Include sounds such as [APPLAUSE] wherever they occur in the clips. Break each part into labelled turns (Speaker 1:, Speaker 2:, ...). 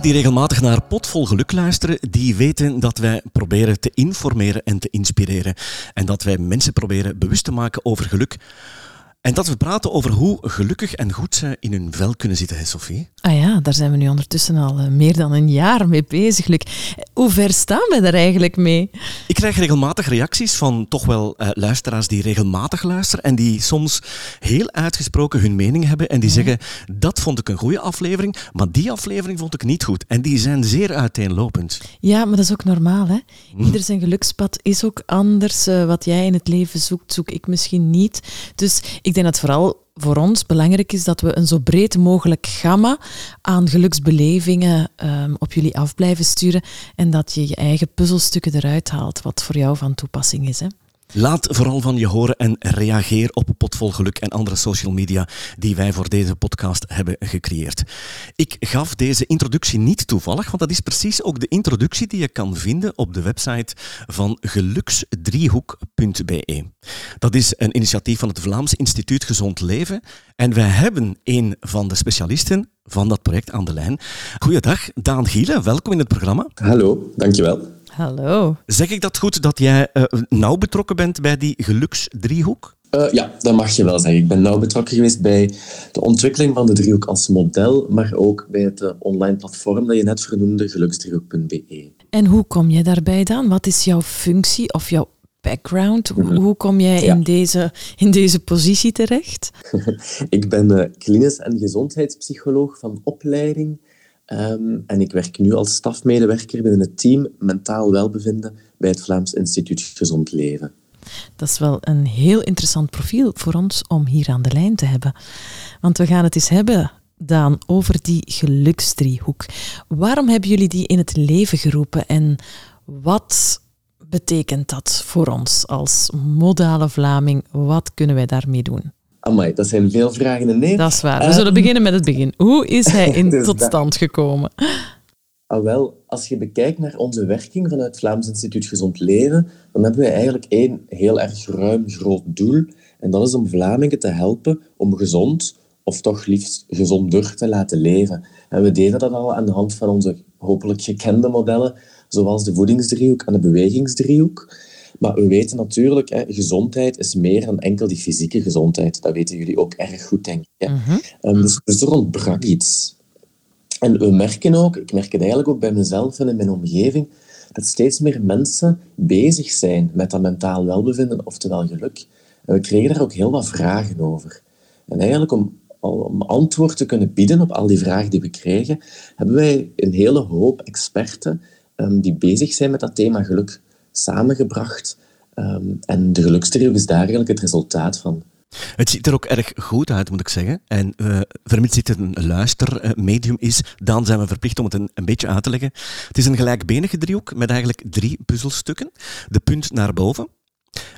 Speaker 1: Die regelmatig naar Potvol Geluk luisteren, die weten dat wij proberen te informeren en te inspireren. En dat wij mensen proberen bewust te maken over geluk. En dat we praten over hoe gelukkig en goed ze in hun vel kunnen zitten, hè Sophie?
Speaker 2: Ah ja, daar zijn we nu ondertussen al eh, meer dan een jaar mee bezig. Luc. Hoe ver staan we daar eigenlijk mee?
Speaker 1: Ik krijg regelmatig reacties van toch wel uh, luisteraars die regelmatig luisteren en die soms heel uitgesproken hun mening hebben en die zeggen, dat vond ik een goede aflevering, maar die aflevering vond ik niet goed. En die zijn zeer uiteenlopend.
Speaker 2: Ja, maar dat is ook normaal. Hè? Hm. Ieder zijn gelukspad is ook anders. Uh, wat jij in het leven zoekt, zoek ik misschien niet. Dus ik denk dat vooral voor ons belangrijk is dat we een zo breed mogelijk gamma aan geluksbelevingen um, op jullie af blijven sturen en dat je je eigen puzzelstukken eruit haalt wat voor jou van toepassing is. Hè?
Speaker 1: Laat vooral van je horen en reageer op Potvol Geluk en andere social media die wij voor deze podcast hebben gecreëerd. Ik gaf deze introductie niet toevallig, want dat is precies ook de introductie die je kan vinden op de website van geluksdriehoek.be. Dat is een initiatief van het Vlaams Instituut Gezond Leven en wij hebben een van de specialisten van dat project aan de lijn. Goeiedag, Daan Gielen, welkom in het programma.
Speaker 3: Hallo, dankjewel.
Speaker 2: Hallo.
Speaker 1: Zeg ik dat goed dat jij uh, nauw betrokken bent bij die geluksdriehoek?
Speaker 3: Uh, ja, dat mag je wel zeggen. Ik ben nauw betrokken geweest bij de ontwikkeling van de driehoek als model, maar ook bij het uh, online platform dat je net vernoemde, geluksdriehoek.be.
Speaker 2: En hoe kom je daarbij dan? Wat is jouw functie of jouw background? Mm -hmm. Hoe kom jij ja. in, deze, in deze positie terecht? [LAUGHS]
Speaker 3: ik ben uh, klinisch en gezondheidspsycholoog van opleiding. Um, en ik werk nu als stafmedewerker binnen het team Mentaal Welbevinden bij het Vlaams Instituut Gezond Leven.
Speaker 2: Dat is wel een heel interessant profiel voor ons om hier aan de lijn te hebben. Want we gaan het eens hebben, Daan, over die geluksdriehoek. Waarom hebben jullie die in het leven geroepen en wat betekent dat voor ons als modale Vlaming? Wat kunnen wij daarmee doen?
Speaker 3: Amai, dat zijn veel vragen in één.
Speaker 2: Dat is waar. We uh, zullen beginnen met het begin. Hoe is hij [LAUGHS] in dus tot stand gekomen?
Speaker 3: Ah, wel, als je bekijkt naar onze werking vanuit het Vlaams Instituut Gezond Leven, dan hebben wij eigenlijk één heel erg ruim groot doel. En dat is om Vlamingen te helpen om gezond, of toch liefst gezonder te laten leven. En we deden dat al aan de hand van onze hopelijk gekende modellen, zoals de voedingsdriehoek en de bewegingsdriehoek. Maar we weten natuurlijk, hè, gezondheid is meer dan enkel die fysieke gezondheid. Dat weten jullie ook erg goed, denk ik. Hè. Mm-hmm. Um, dus, dus er ontbrak iets. En we merken ook, ik merk het eigenlijk ook bij mezelf en in mijn omgeving, dat steeds meer mensen bezig zijn met dat mentaal welbevinden, oftewel geluk. En we kregen daar ook heel wat vragen over. En eigenlijk om, om antwoord te kunnen bieden op al die vragen die we kregen, hebben wij een hele hoop experten um, die bezig zijn met dat thema geluk samengebracht. Um, en de gelukstrio is daar eigenlijk het resultaat van.
Speaker 1: Het ziet er ook erg goed uit, moet ik zeggen. En uh, vermits dit een luistermedium is, dan zijn we verplicht om het een, een, beetje uit te leggen. Het is een gelijkbenige driehoek met eigenlijk drie puzzelstukken. De punt naar boven.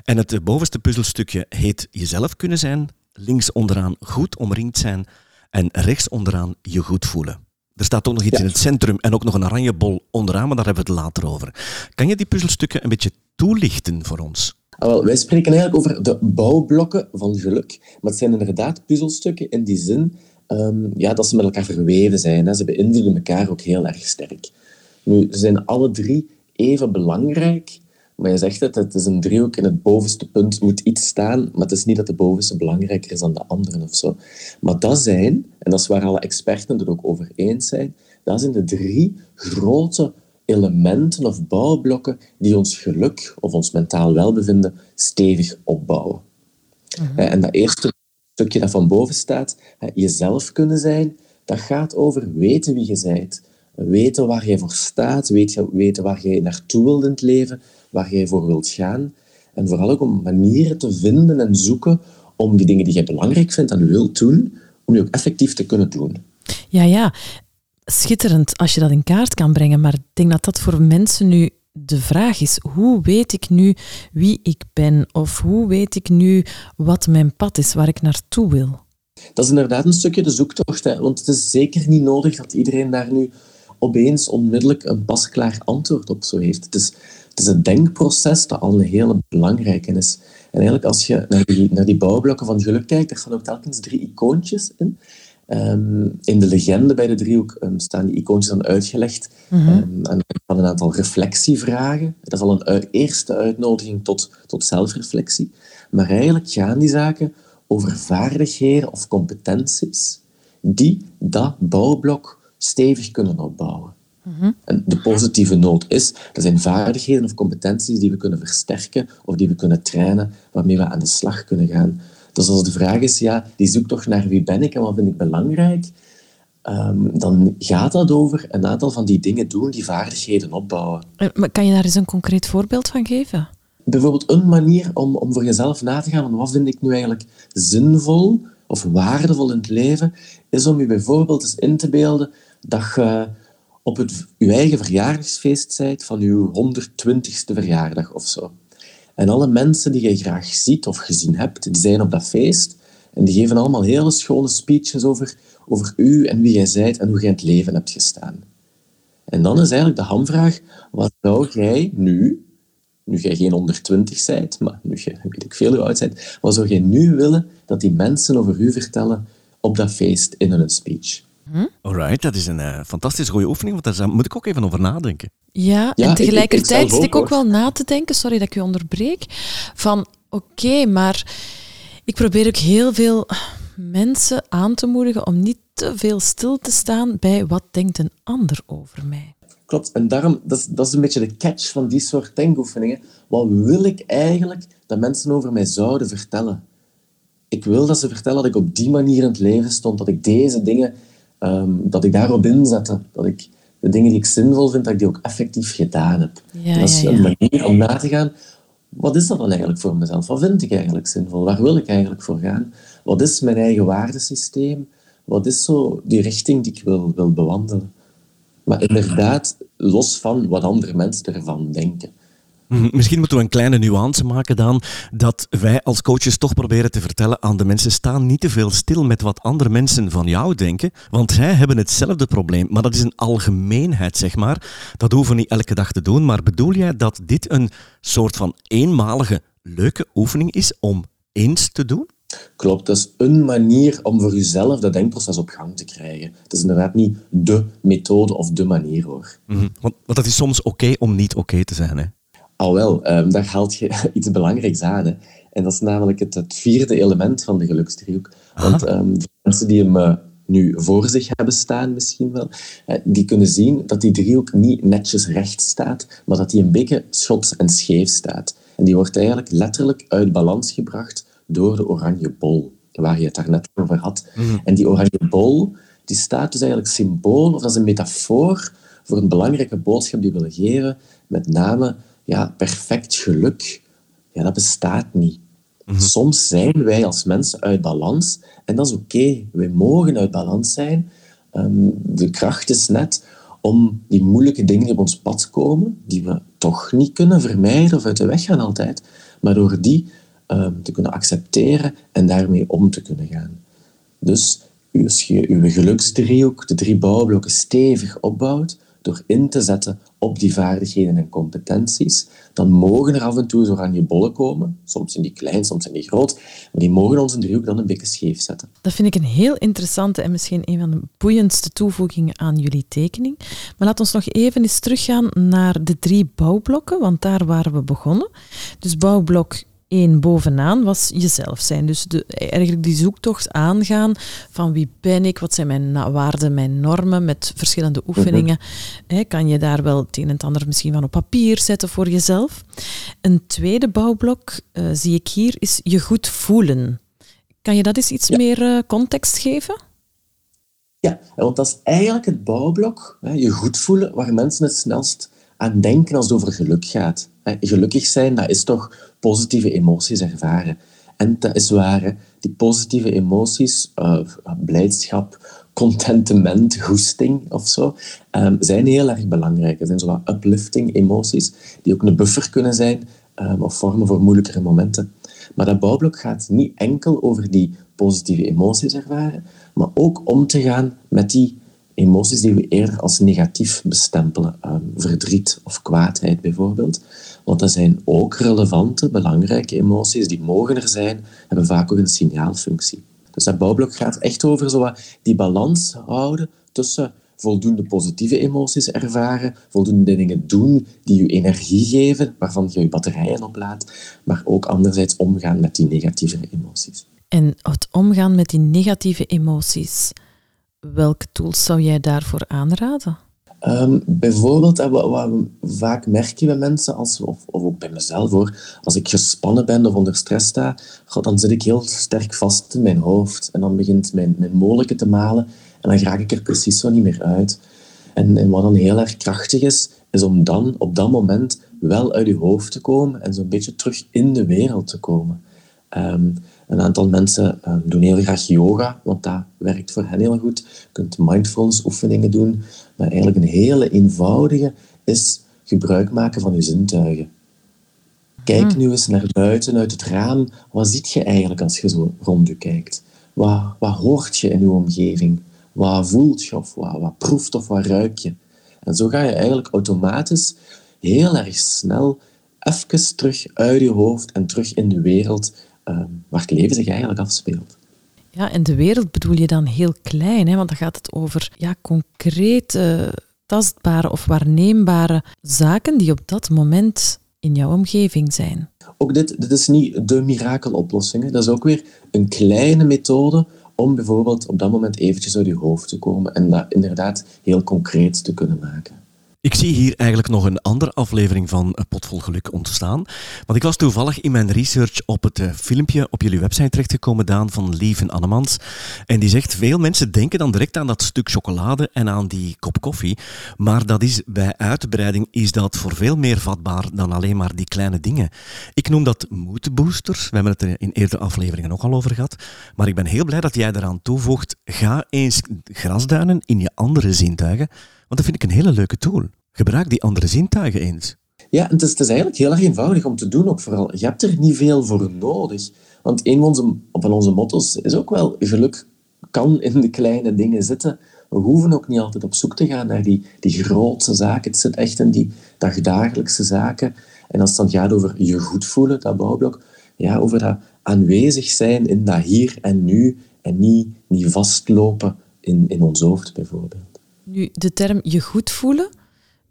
Speaker 1: En het bovenste puzzelstukje heet jezelf kunnen zijn. Links onderaan goed omringd zijn. En rechts onderaan je goed voelen. Er staat ook nog iets ja. in het centrum en ook nog een oranje bol onderaan, maar daar hebben we het later over. Kan je die puzzelstukken een beetje toelichten voor ons?
Speaker 3: Ah, wel, wij spreken eigenlijk over de bouwblokken van geluk. Maar het zijn inderdaad puzzelstukken in die zin um, ja, dat ze met elkaar verweven zijn. Hè. Ze beïnvloeden elkaar ook heel erg sterk. Nu, ze zijn alle drie even belangrijk, maar je zegt het, het is een driehoek en het bovenste punt moet iets staan, maar het is niet dat de bovenste belangrijker is dan de andere of zo. Maar dat zijn, en dat is waar alle experten het ook over eens zijn, dat zijn de drie grote elementen of bouwblokken die ons geluk of ons mentaal welbevinden stevig opbouwen. Mhm. En dat eerste stukje dat van boven staat, jezelf kunnen zijn, dat gaat over weten wie je bent. Weten waar je voor staat, weten waar je naartoe wilt in het leven, waar jij voor wilt gaan. En vooral ook om manieren te vinden en zoeken om die dingen die je belangrijk vindt en wilt doen, om die ook effectief te kunnen doen.
Speaker 2: Ja, ja. Schitterend als je dat in kaart kan brengen. Maar ik denk dat dat voor mensen nu de vraag is: hoe weet ik nu wie ik ben? Of hoe weet ik nu wat mijn pad is, waar ik naartoe wil?
Speaker 3: Dat is inderdaad een stukje de zoektocht. Hè? Want het is zeker niet nodig dat iedereen daar nu opeens onmiddellijk een pasklaar antwoord op zo heeft. Het is, het is een denkproces dat al een hele belangrijke is. En eigenlijk als je naar die, naar die bouwblokken van geluk kijkt, er staan ook telkens drie icoontjes in. Ehm, in de legende bij de driehoek um, staan die icoontjes dan uitgelegd. Mm -hmm. en van een aantal reflectievragen. Dat is al een eerste uitnodiging tot, tot zelfreflectie. Maar eigenlijk gaan die zaken over vaardigheden of competenties die dat bouwblok stevig kunnen opbouwen. Mm En de positieve noot is, dat zijn vaardigheden of competenties die we kunnen versterken of die we kunnen trainen, waarmee we aan de slag kunnen gaan. Dus als de vraag is, ja, die zoektocht naar wie ben ik en wat vind ik belangrijk, um, dan gaat dat over een aantal van die dingen doen, die vaardigheden opbouwen.
Speaker 2: Maar kan je daar eens een concreet voorbeeld van geven?
Speaker 3: Bijvoorbeeld een manier om, om voor jezelf na te gaan, van wat vind ik nu eigenlijk zinvol of waardevol in het leven, is om je bijvoorbeeld eens in te beelden dat je op het, je eigen verjaardagsfeest van je 120ste verjaardag of zo. En alle mensen die je graag ziet of gezien hebt, die zijn op dat feest. En die geven allemaal hele schone speeches over, over u en wie jij zijt en hoe jij in het leven hebt gestaan. En dan is eigenlijk de hamvraag, wat zou jij nu, nu jij geen 120 bent, maar nu je weet ik veel hoe oud bent, wat zou jij nu willen dat die mensen over u vertellen op dat feest in hun speech?
Speaker 1: Hm? Alright, dat is een uh, fantastisch goede oefening, want daar moet ik ook even over nadenken.
Speaker 2: Ja, en tegelijkertijd zit ik ook wel na te denken, sorry dat ik u onderbreek, van oké, maar ik probeer ook heel veel mensen aan te moedigen om niet te veel stil te staan bij wat denkt een ander over mij.
Speaker 3: Klopt, en daarom, dat is, dat is een beetje de catch van die soort denkoefeningen. Wat wil ik eigenlijk dat mensen over mij zouden vertellen? Ik wil dat ze vertellen dat ik op die manier in het leven stond, dat ik deze dingen um, dat ik daarop inzette. Dat ik de dingen die ik zinvol vind, dat ik die ook effectief gedaan heb.
Speaker 2: Ja,
Speaker 3: dat is
Speaker 2: ja,
Speaker 3: een manier om na te gaan, wat is dat dan eigenlijk voor mezelf? Wat vind ik eigenlijk zinvol? Waar wil ik eigenlijk voor gaan? Wat is mijn eigen waardesysteem? Wat is zo die richting die ik wil, wil bewandelen? Maar inderdaad, los van wat andere mensen ervan denken.
Speaker 1: Misschien moeten we een kleine nuance maken dan, dat wij als coaches toch proberen te vertellen aan de mensen, sta niet te veel stil met wat andere mensen van jou denken, want zij hebben hetzelfde probleem. Maar dat is een algemeenheid, zeg maar. Dat hoeven we niet elke dag te doen, maar bedoel jij dat dit een soort van eenmalige leuke oefening is om eens te doen?
Speaker 3: Klopt, dat is een manier om voor jezelf dat denkproces op gang te krijgen. Het is inderdaad niet de methode of de manier hoor.
Speaker 1: Mm -hmm. want, want het is soms oké om niet oké te zijn. Hè?
Speaker 3: Al wel, um, daar haalt je [LAUGHS] iets belangrijks aan. Hè. En dat is namelijk het, het vierde element van de geluksdriehoek. Want um, de mensen die hem uh, nu voor zich hebben staan, misschien wel, uh, die kunnen zien dat die driehoek niet netjes recht staat, maar dat die een beetje schots en scheef staat. En die wordt eigenlijk letterlijk uit balans gebracht door de oranje bol, waar je het daarnet over had. Mm. En die oranje bol, die staat dus eigenlijk symbool, of dat is een metafoor voor een belangrijke boodschap die we willen geven, met name ja, perfect geluk, ja, dat bestaat niet. Mhm. Soms zijn wij als mensen uit balans en dat is oké. Okay. Wij mogen uit balans zijn. Um, de kracht is net om die moeilijke dingen die op ons pad komen, die we toch niet kunnen vermijden of uit de weg gaan altijd, maar door die um, te kunnen accepteren en daarmee om te kunnen gaan. Dus als je uw geluksdriehoek, de drie bouwblokken, stevig opbouwt, door in te zetten op die vaardigheden en competenties, dan mogen er af en toe zo oranje bollen komen. Soms zijn die klein, soms zijn die groot. Maar die mogen onze driehoek dan een beetje scheef zetten.
Speaker 2: Dat vind ik een heel interessante en misschien een van de boeiendste toevoegingen aan jullie tekening. Maar laat ons nog even eens teruggaan naar de drie bouwblokken, want daar waren we begonnen. Dus bouwblok één bovenaan was jezelf zijn. Dus de, eigenlijk die zoektocht aangaan van wie ben ik, wat zijn mijn waarden, mijn normen, met verschillende mhm. oefeningen. kan je daar wel het een en het ander misschien van op papier zetten voor jezelf. Een tweede bouwblok, uh, zie ik hier, is je goed voelen. Kan je dat eens iets meer uh, context geven?
Speaker 3: Ja, want dat is eigenlijk het bouwblok, hè, je goed voelen, waar mensen het snelst aan denken als het over geluk gaat. Gelukkig zijn, dat is toch positieve emoties ervaren. En dat is waar, die positieve emoties, uh, blijdschap, contentement, goesting of zo, um, zijn heel erg belangrijk. Het zijn zo wat uplifting emoties, die ook een buffer kunnen zijn um, of vormen voor moeilijkere momenten. Maar dat bouwblok gaat niet enkel over die positieve emoties ervaren, maar ook om te gaan met die emoties die we eerder als negatief bestempelen. Um, verdriet of kwaadheid bijvoorbeeld. Want dat zijn ook relevante, belangrijke emoties, die mogen er zijn, hebben vaak ook een signaalfunctie. Dus dat bouwblok gaat echt over zo die balans houden tussen voldoende positieve emoties ervaren, voldoende dingen doen die je energie geven, waarvan je je batterijen oplaadt, maar ook anderzijds omgaan met die negatieve emoties.
Speaker 2: En het omgaan met die negatieve emoties, welke tools zou jij daarvoor aanraden?
Speaker 3: Um, bijvoorbeeld, wat, wat we vaak merken bij mensen, als, of, ook bij mezelf hoor, als ik gespannen ben of onder stress sta, dan zit ik heel sterk vast in mijn hoofd. En dan begint mijn, mijn molenke te malen en dan raak ik er precies zo niet meer uit. En, en wat dan heel erg krachtig is, is om dan op dat moment wel uit je hoofd te komen en zo'n beetje terug in de wereld te komen. Um, een aantal mensen um, doen heel graag yoga, want dat werkt voor hen heel goed. Je kunt mindfulness oefeningen doen. Maar eigenlijk een hele eenvoudige is gebruik maken van je zintuigen. Kijk hmm. nu eens naar buiten, uit het raam. Wat ziet je eigenlijk als je zo rond je kijkt? Wat, wat hoort je in je omgeving? Wat voelt je of wat, wat proeft of wat ruik je? En zo ga je eigenlijk automatisch heel erg snel even terug uit je hoofd en terug in de wereld waar het leven zich eigenlijk afspeelt.
Speaker 2: Ja, en de wereld bedoel je dan heel klein, hè? want dan gaat het over ja, concrete, tastbare of waarneembare zaken die op dat moment in jouw omgeving zijn.
Speaker 3: Ook dit, dit is niet de mirakeloplossing. Dat is ook weer een kleine methode om bijvoorbeeld op dat moment eventjes uit je hoofd te komen en dat inderdaad heel concreet te kunnen maken.
Speaker 1: Ik zie hier eigenlijk nog een andere aflevering van Potvol Geluk ontstaan. Want ik was toevallig in mijn research op het eh, filmpje op jullie website terechtgekomen, Daan, van Lieven Annemans. En die zegt, veel mensen denken dan direct aan dat stuk chocolade en aan die kop koffie. Maar dat is, bij uitbreiding is dat voor veel meer vatbaar dan alleen maar die kleine dingen. Ik noem dat moodboosters. We hebben het er in eerdere afleveringen ook al over gehad. Maar ik ben heel blij dat jij eraan toevoegt, ga eens grasduinen in je andere zintuigen. Want dat vind ik een hele leuke tool. Gebruik die andere zintuigen eens.
Speaker 3: Ja, het is, het is eigenlijk heel erg eenvoudig om te doen ook vooral. Je hebt er niet veel voor nodig. Want een van onze, van onze motto's is ook wel, geluk kan in de kleine dingen zitten. We hoeven ook niet altijd op zoek te gaan naar die, die grootste zaken. Het zit echt in die dagdagelijkse zaken. En als het dan gaat over je goed voelen, dat bouwblok, ja, over dat aanwezig zijn in dat hier en nu en niet, niet vastlopen in, in ons hoofd bijvoorbeeld.
Speaker 2: Nu, de term je goed voelen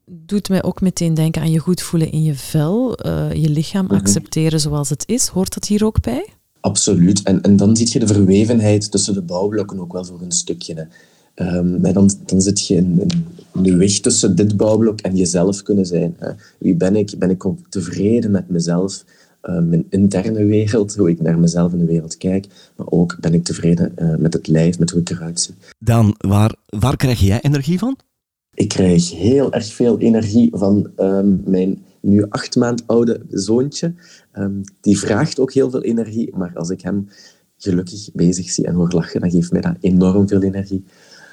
Speaker 2: doet mij ook meteen denken aan je goed voelen in je vel, uh, je lichaam mhm. accepteren zoals het is. Hoort dat hier ook bij?
Speaker 3: Absoluut. En, en dan zie je de verwevenheid tussen de bouwblokken ook wel voor een stukje. Um, dan, dan zit je in, in, de weg tussen dit bouwblok en jezelf kunnen zijn. Hè. Wie ben ik? Ben ik tevreden met mezelf? Uh, mijn interne wereld, hoe ik naar mezelf in de wereld kijk, maar ook ben ik tevreden uh, met het lijf, met hoe ik eruit zie.
Speaker 1: Dan, waar, waar krijg jij energie van?
Speaker 3: Ik krijg heel erg veel energie van um, mijn nu acht maand oude zoontje. Um, die vraagt ook heel veel energie, maar als ik hem gelukkig bezig zie en hoor lachen, dan geeft mij dat enorm veel energie.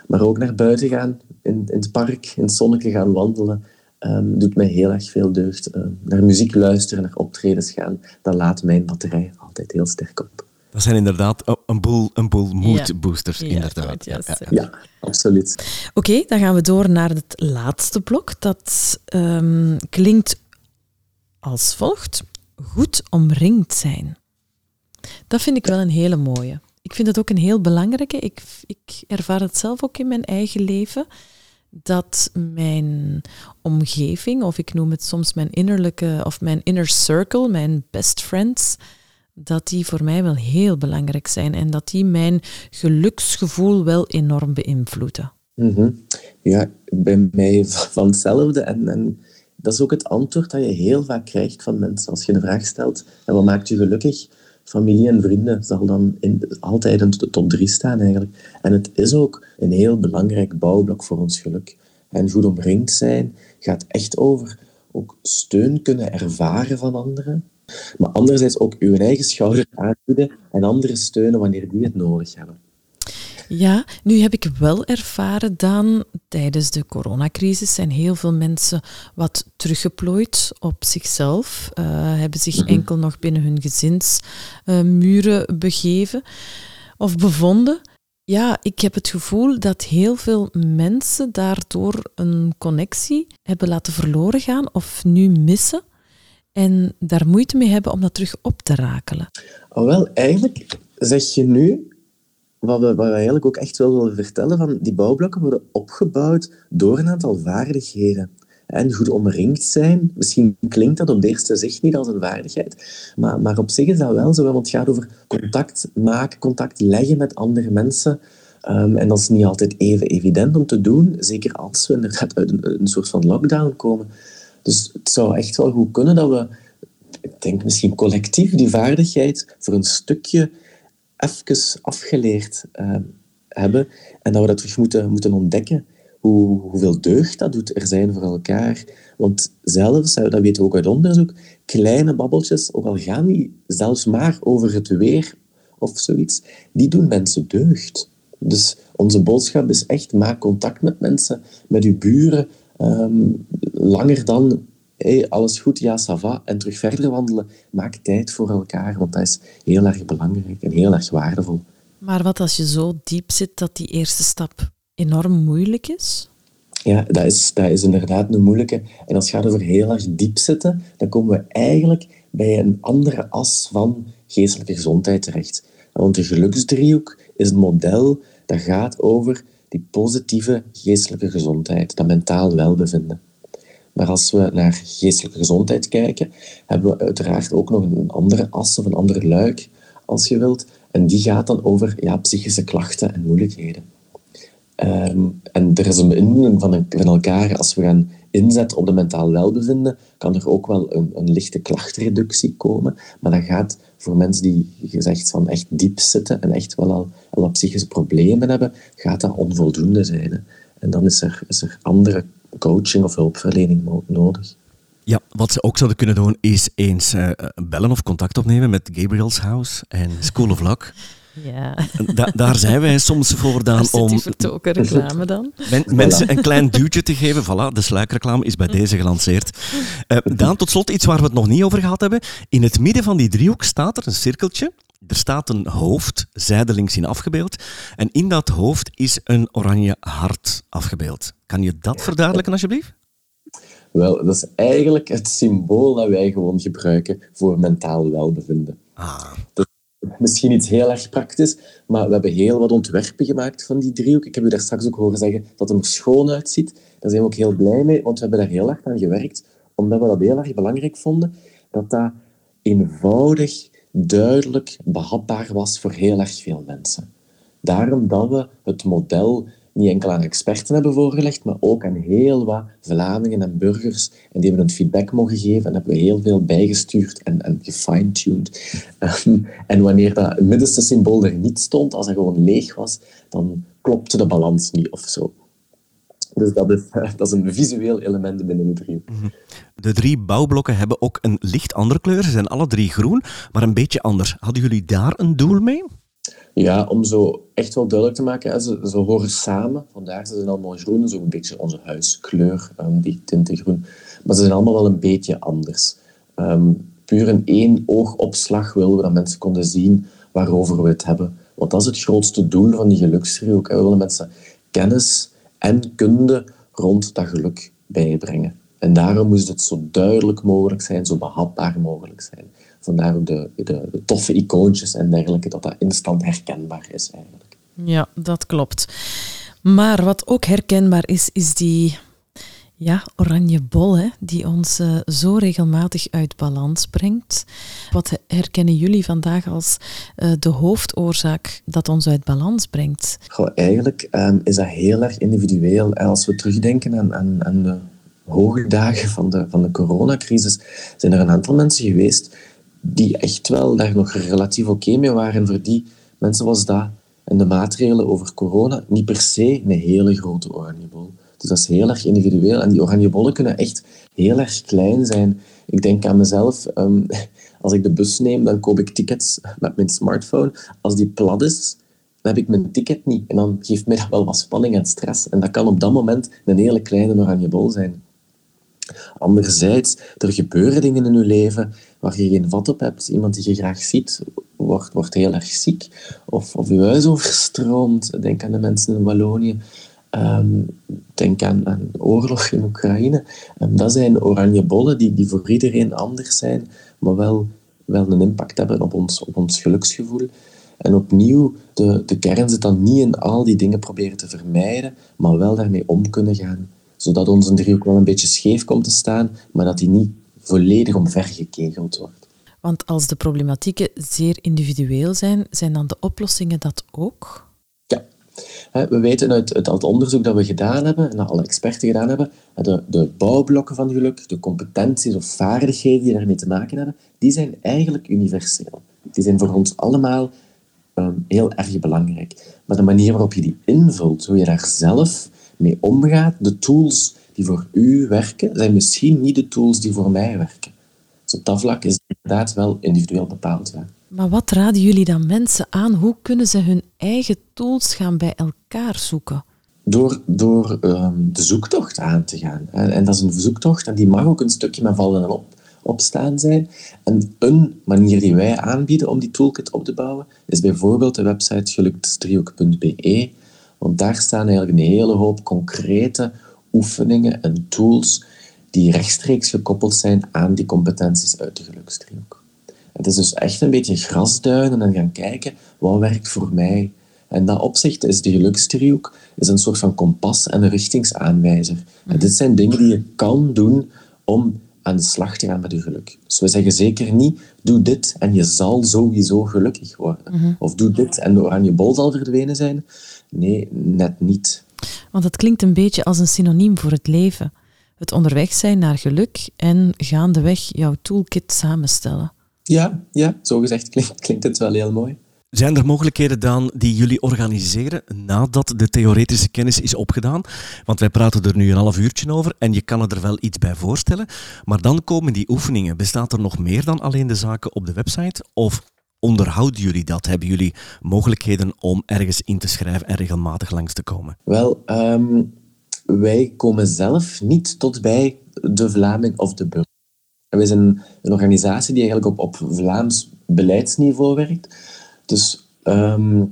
Speaker 3: Maar ook naar buiten gaan, in, in het park, in het zonnetje gaan wandelen, um, doet mij heel erg veel deugd. Uh, naar muziek luisteren, naar optredens gaan, dat laat mijn batterij altijd heel sterk op.
Speaker 1: Dat zijn inderdaad een boel, een boel moodboosters, inderdaad.
Speaker 3: Ja, ja, absoluut.
Speaker 2: Oké, dan gaan we door naar het laatste blok. Dat um, klinkt als volgt. Goed omringd zijn. Dat vind ik wel een hele mooie. Ik vind het ook een heel belangrijke. Ik, ik ervaar het zelf ook in mijn eigen leven. Dat mijn omgeving, of ik noem het soms mijn innerlijke, of mijn inner circle, mijn best friends, dat die voor mij wel heel belangrijk zijn en dat die mijn geluksgevoel wel enorm beïnvloeden.
Speaker 3: Mhm. Ja, bij mij van hetzelfde. En, en dat is ook het antwoord dat je heel vaak krijgt van mensen. Als je de vraag stelt, en wat maakt je gelukkig? Familie en vrienden zal dan altijd in de top drie staan eigenlijk. En het is ook een heel belangrijk bouwblok voor ons geluk. En goed omringd zijn gaat echt over ook steun kunnen ervaren van anderen, maar anderzijds ook uw eigen schouder aanbieden en anderen steunen wanneer die het nodig hebben.
Speaker 2: Ja, nu heb ik wel ervaren dan tijdens de coronacrisis zijn heel veel mensen wat teruggeplooid op zichzelf, uh, hebben zich enkel nog binnen hun gezinsmuren uh, begeven of bevonden. Ja, ik heb het gevoel dat heel veel mensen daardoor een connectie hebben laten verloren gaan of nu missen en daar moeite mee hebben om dat terug op te rakelen?
Speaker 3: Oh, wel, eigenlijk zeg je nu wat we, wat we eigenlijk ook echt wel willen vertellen, van die bouwblokken worden opgebouwd door een aantal vaardigheden. En goed omringd zijn, misschien klinkt dat op de eerste zicht niet als een vaardigheid, maar, maar op zich is dat wel zo, want het gaat over contact maken, contact leggen met andere mensen. Um, en dat is niet altijd even evident om te doen, zeker als we inderdaad uit een, een soort van lockdown komen. Dus het zou echt wel goed kunnen dat we, ik denk misschien collectief, die vaardigheid voor een stukje even afgeleerd uh, hebben en dat we dat terug moeten, moeten ontdekken. Hoe, hoeveel deugd dat doet er zijn voor elkaar. Want zelfs, dat weten we ook uit onderzoek, kleine babbeltjes, ook al gaan die zelfs maar over het weer of zoiets, die doen mensen deugd. Dus onze boodschap is echt, maak contact met mensen, met uw buren, um, langer dan hey, alles goed, ja, ça va, en terug verder wandelen. Maak tijd voor elkaar, want dat is heel erg belangrijk en heel erg waardevol.
Speaker 2: Maar wat als je zo diep zit dat die eerste stap enorm moeilijk is?
Speaker 3: Ja, dat is, dat is inderdaad een moeilijke. En als het gaat over heel erg diep zitten, dan komen we eigenlijk bij een andere as van geestelijke gezondheid terecht. Want de geluksdriehoek is een model dat gaat over die positieve geestelijke gezondheid, dat mentaal welbevinden. Maar als we naar geestelijke gezondheid kijken, hebben we uiteraard ook nog een andere as of een andere luik, als je wilt. En die gaat dan over ja, psychische klachten en moeilijkheden. Ehm, en er is een beïnvloeding van, elkaar. Als we gaan inzetten op de mentaal welbevinden, kan er ook wel een, een lichte klachtreductie komen. Maar dat gaat voor mensen die gezegd van echt diep zitten en echt wel al, wat psychische problemen hebben, gaat dat onvoldoende zijn. En dan is er, is er andere coaching of hulpverlening nodig.
Speaker 1: Ja, wat ze ook zouden kunnen doen is eens uh, bellen of contact opnemen met Gabriel's House en School of Luck.
Speaker 2: Ja.
Speaker 1: Da daar zijn wij soms voor dan om...
Speaker 2: vertoken reclame dan. [LAUGHS]
Speaker 1: Men, mensen een klein duwtje te geven. Voilà, de sluikreclame is bij [LAUGHS] deze gelanceerd. Uh, Daan, tot slot iets waar we het nog niet over gehad hebben. In het midden van die driehoek staat er een cirkeltje. Er staat een hoofd, zijdelings in afgebeeld. En in dat hoofd is een oranje hart afgebeeld. Kan je dat verduidelijken, alsjeblieft?
Speaker 3: Wel, dat is eigenlijk het symbool dat wij gewoon gebruiken voor mentaal welbevinden.
Speaker 1: Ah.
Speaker 3: Dat misschien iets heel erg praktisch, maar we hebben heel wat ontwerpen gemaakt van die driehoek. Ik heb u daar straks ook horen zeggen dat het er schoon uitziet. Daar zijn we ook heel blij mee, want we hebben daar heel erg aan gewerkt, omdat we dat heel erg belangrijk vonden, dat dat eenvoudig, duidelijk, behapbaar was voor heel erg veel mensen. Daarom dat we het model niet enkel aan experten hebben voorgelegd, maar ook aan heel wat Vlamingen en burgers. En die hebben een feedback mogen geven en hebben we heel veel bijgestuurd en, en gefine-tuned. Ehm, en wanneer dat middenste symbool er niet stond, als hij gewoon leeg was, dan klopte de balans niet of zo. Dus dat is, dat is een visueel element binnen de driehoek. Mhm.
Speaker 1: De drie bouwblokken hebben ook een licht andere kleur. Ze zijn alle drie groen, maar een beetje anders. Hadden jullie daar een doel mee?
Speaker 3: Ja, om zo echt wel duidelijk te maken, ze, ze horen samen. Vandaar ze zijn allemaal groen, zo een beetje onze huiskleur, um, die tinten groen. Maar ze zijn allemaal wel een beetje anders. Um, puur in één oogopslag willen we dat mensen konden zien waarover we het hebben. Want dat is het grootste doel van die geluksdriehoek. We willen mensen kennis en kunde rond dat geluk bijbrengen. En daarom moest het zo duidelijk mogelijk zijn, zo behapbaar mogelijk zijn. Vandaar ook de, de, de, toffe icoontjes en dergelijke, dat dat instant herkenbaar is eigenlijk.
Speaker 2: Ja, dat klopt. Maar wat ook herkenbaar is, is die ja, oranje bol, hè, die ons uh, zo regelmatig uit balans brengt. Wat herkennen jullie vandaag als uh, de hoofdoorzaak dat ons uit balans brengt?
Speaker 3: Goh, eigenlijk um, is dat heel erg individueel. Als we terugdenken aan, aan, de hoge dagen van de, van de coronacrisis, zijn er een aantal mensen geweest die echt wel daar nog relatief oké mee waren. Voor die mensen was dat en de maatregelen over corona niet per se een hele grote oranjebol. Dus dat is heel erg individueel. En die oranjebollen kunnen echt heel erg klein zijn. Ik denk aan mezelf, um, [LAUGHS] als ik de bus neem, dan koop ik tickets met mijn smartphone. Als die plat is, dan heb ik mijn ticket niet. En dan geeft mij dat wel wat spanning en stress. En dat kan op dat moment een hele kleine oranjebol zijn. Anderzijds, er gebeuren dingen in je leven waar je geen vat op hebt. Iemand die je graag ziet, wordt, wordt heel erg ziek. Of, of je huis overstroomt. Denk aan de mensen in Wallonië. Um, denk aan, aan oorlog in Oekraïne. Um, dat zijn oranje bollen die, die voor iedereen anders zijn, maar wel, wel een impact hebben op ons, op ons geluksgevoel. En opnieuw, de, de kern zit dan niet in al die dingen proberen te vermijden, maar wel daarmee om kunnen gaan. Zodat onze driehoek wel een beetje scheef komt te staan, maar dat die niet volledig omvergekegeld wordt.
Speaker 2: Want als de problematieken zeer individueel zijn, zijn dan de oplossingen dat ook?
Speaker 3: We weten uit, uit het onderzoek dat we gedaan hebben, en dat alle experten gedaan hebben, de, de bouwblokken van geluk, de competenties of vaardigheden die daarmee te maken hebben, die zijn eigenlijk universeel. Die zijn voor ons allemaal um, heel erg belangrijk. Maar de manier waarop je die invult, hoe je daar zelf mee omgaat, de tools die voor u werken, zijn misschien niet de tools die voor mij werken. Dus op dat vlak is het inderdaad wel individueel bepaald.
Speaker 2: Maar wat raden jullie dan mensen aan? Hoe kunnen ze hun eigen tools gaan bij elkaar zoeken?
Speaker 3: Door, door um, de zoektocht aan te gaan. En dat is een zoektocht en die mag ook een stukje met vallen en op, opstaan zijn. En een manier die wij aanbieden om die toolkit op te bouwen, is bijvoorbeeld de website geluktstrioek.be. Want daar staan eigenlijk een hele hoop concrete oefeningen en tools die rechtstreeks gekoppeld zijn aan die competenties uit de gelukstrioek. Het is dus echt een beetje grasduinen en gaan kijken wat werkt voor mij. En dat opzicht is de gelukstrioek is een soort van kompas en een richtingsaanwijzer. En dit zijn dingen die je kan doen om aan de slag te gaan met je geluk. Dus we zeggen zeker niet, doe dit en je zal sowieso gelukkig worden. Mhm. Of doe dit en de oranje bol zal verdwenen zijn. Nee, net niet.
Speaker 2: Want het klinkt een beetje als een synoniem voor het leven. Het onderweg zijn naar geluk en gaandeweg jouw toolkit samenstellen.
Speaker 3: Ja, ja zo gezegd klinkt, klinkt het wel heel mooi.
Speaker 1: Zijn er mogelijkheden dan die jullie organiseren nadat de theoretische kennis is opgedaan? Want wij praten er nu een half uurtje over en je kan er wel iets bij voorstellen. Maar dan komen die oefeningen. Bestaat er nog meer dan alleen de zaken op de website? Of onderhouden jullie dat? Hebben jullie mogelijkheden om ergens in te schrijven en regelmatig langs te komen?
Speaker 3: Wel, ehm, wij komen zelf niet tot bij de Vlaming of de burger. Wij zijn een organisatie die eigenlijk op, op Vlaams beleidsniveau werkt. Dus, ehm,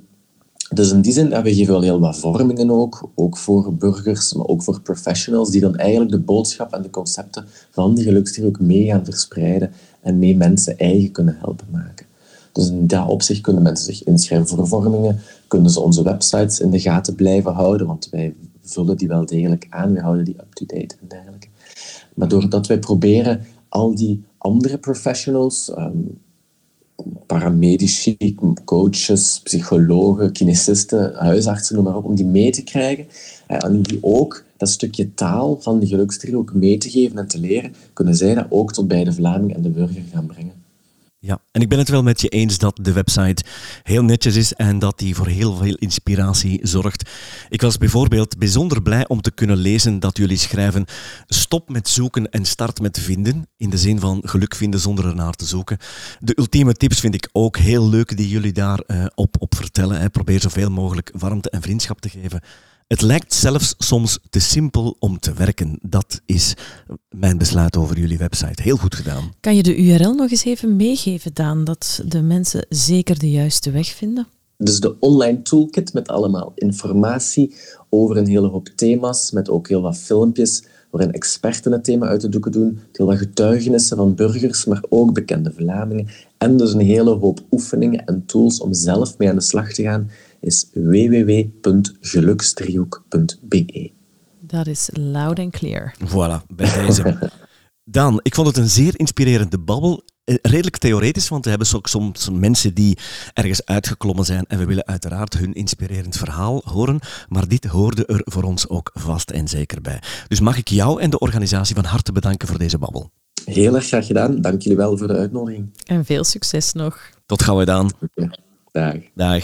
Speaker 3: dus in die zin hebben we wel heel wat vormingen ook, ook voor burgers, maar ook voor professionals, die dan eigenlijk de boodschap en de concepten van die gelukstier ook mee gaan verspreiden en mee mensen eigen kunnen helpen maken. Dus in dat opzicht kunnen mensen zich inschrijven voor vormingen, kunnen ze onze websites in de gaten blijven houden, want wij vullen die wel degelijk aan, we houden die up-to-date en dergelijke. Maar doordat wij proberen al die andere professionals, um, paramedici, coaches, psychologen, kinesisten, huisartsen, noem maar op, om die mee te krijgen. En om die ook dat stukje taal van de gelukstrio ook mee te geven en te leren, kunnen zij dat ook tot bij de Vlaming en de burger gaan brengen.
Speaker 1: Ja, en ik ben het wel met je eens dat de website heel netjes is en dat die voor heel veel inspiratie zorgt. Ik was bijvoorbeeld bijzonder blij om te kunnen lezen dat jullie schrijven stop met zoeken en start met vinden, in de zin van geluk vinden zonder ernaar te zoeken. De ultieme tips vind ik ook heel leuk die jullie daarop op, op vertellen. Hè. Probeer zoveel mogelijk warmte en vriendschap te geven het lijkt zelfs soms te simpel om te werken. Dat is mijn besluit over jullie website. Heel goed gedaan.
Speaker 2: Kan je de URL nog eens even meegeven, Daan, dat de mensen zeker de juiste weg vinden?
Speaker 3: Dus de online toolkit met allemaal informatie over een hele hoop thema's, met ook heel wat filmpjes waarin experten het thema uit de doeken doen, heel wat getuigenissen van burgers, maar ook bekende Vlamingen. En dus een hele hoop oefeningen en tools om zelf mee aan de slag te gaan is www.geluksdriehoek.be.
Speaker 2: Dat is loud and clear.
Speaker 1: Voilà, bij deze. [LAUGHS] Dan, ik vond het een zeer inspirerende babbel. Eh, redelijk theoretisch, want we hebben ook soms mensen die ergens uitgeklommen zijn en we willen uiteraard hun inspirerend verhaal horen. Maar dit hoorde er voor ons ook vast en zeker bij. Dus mag ik jou en de organisatie van harte bedanken voor deze babbel.
Speaker 3: Heel erg graag gedaan. Dank jullie wel voor de uitnodiging.
Speaker 2: En veel succes nog.
Speaker 1: Tot gauw, dan.
Speaker 3: Okay. Dag.
Speaker 1: Dag.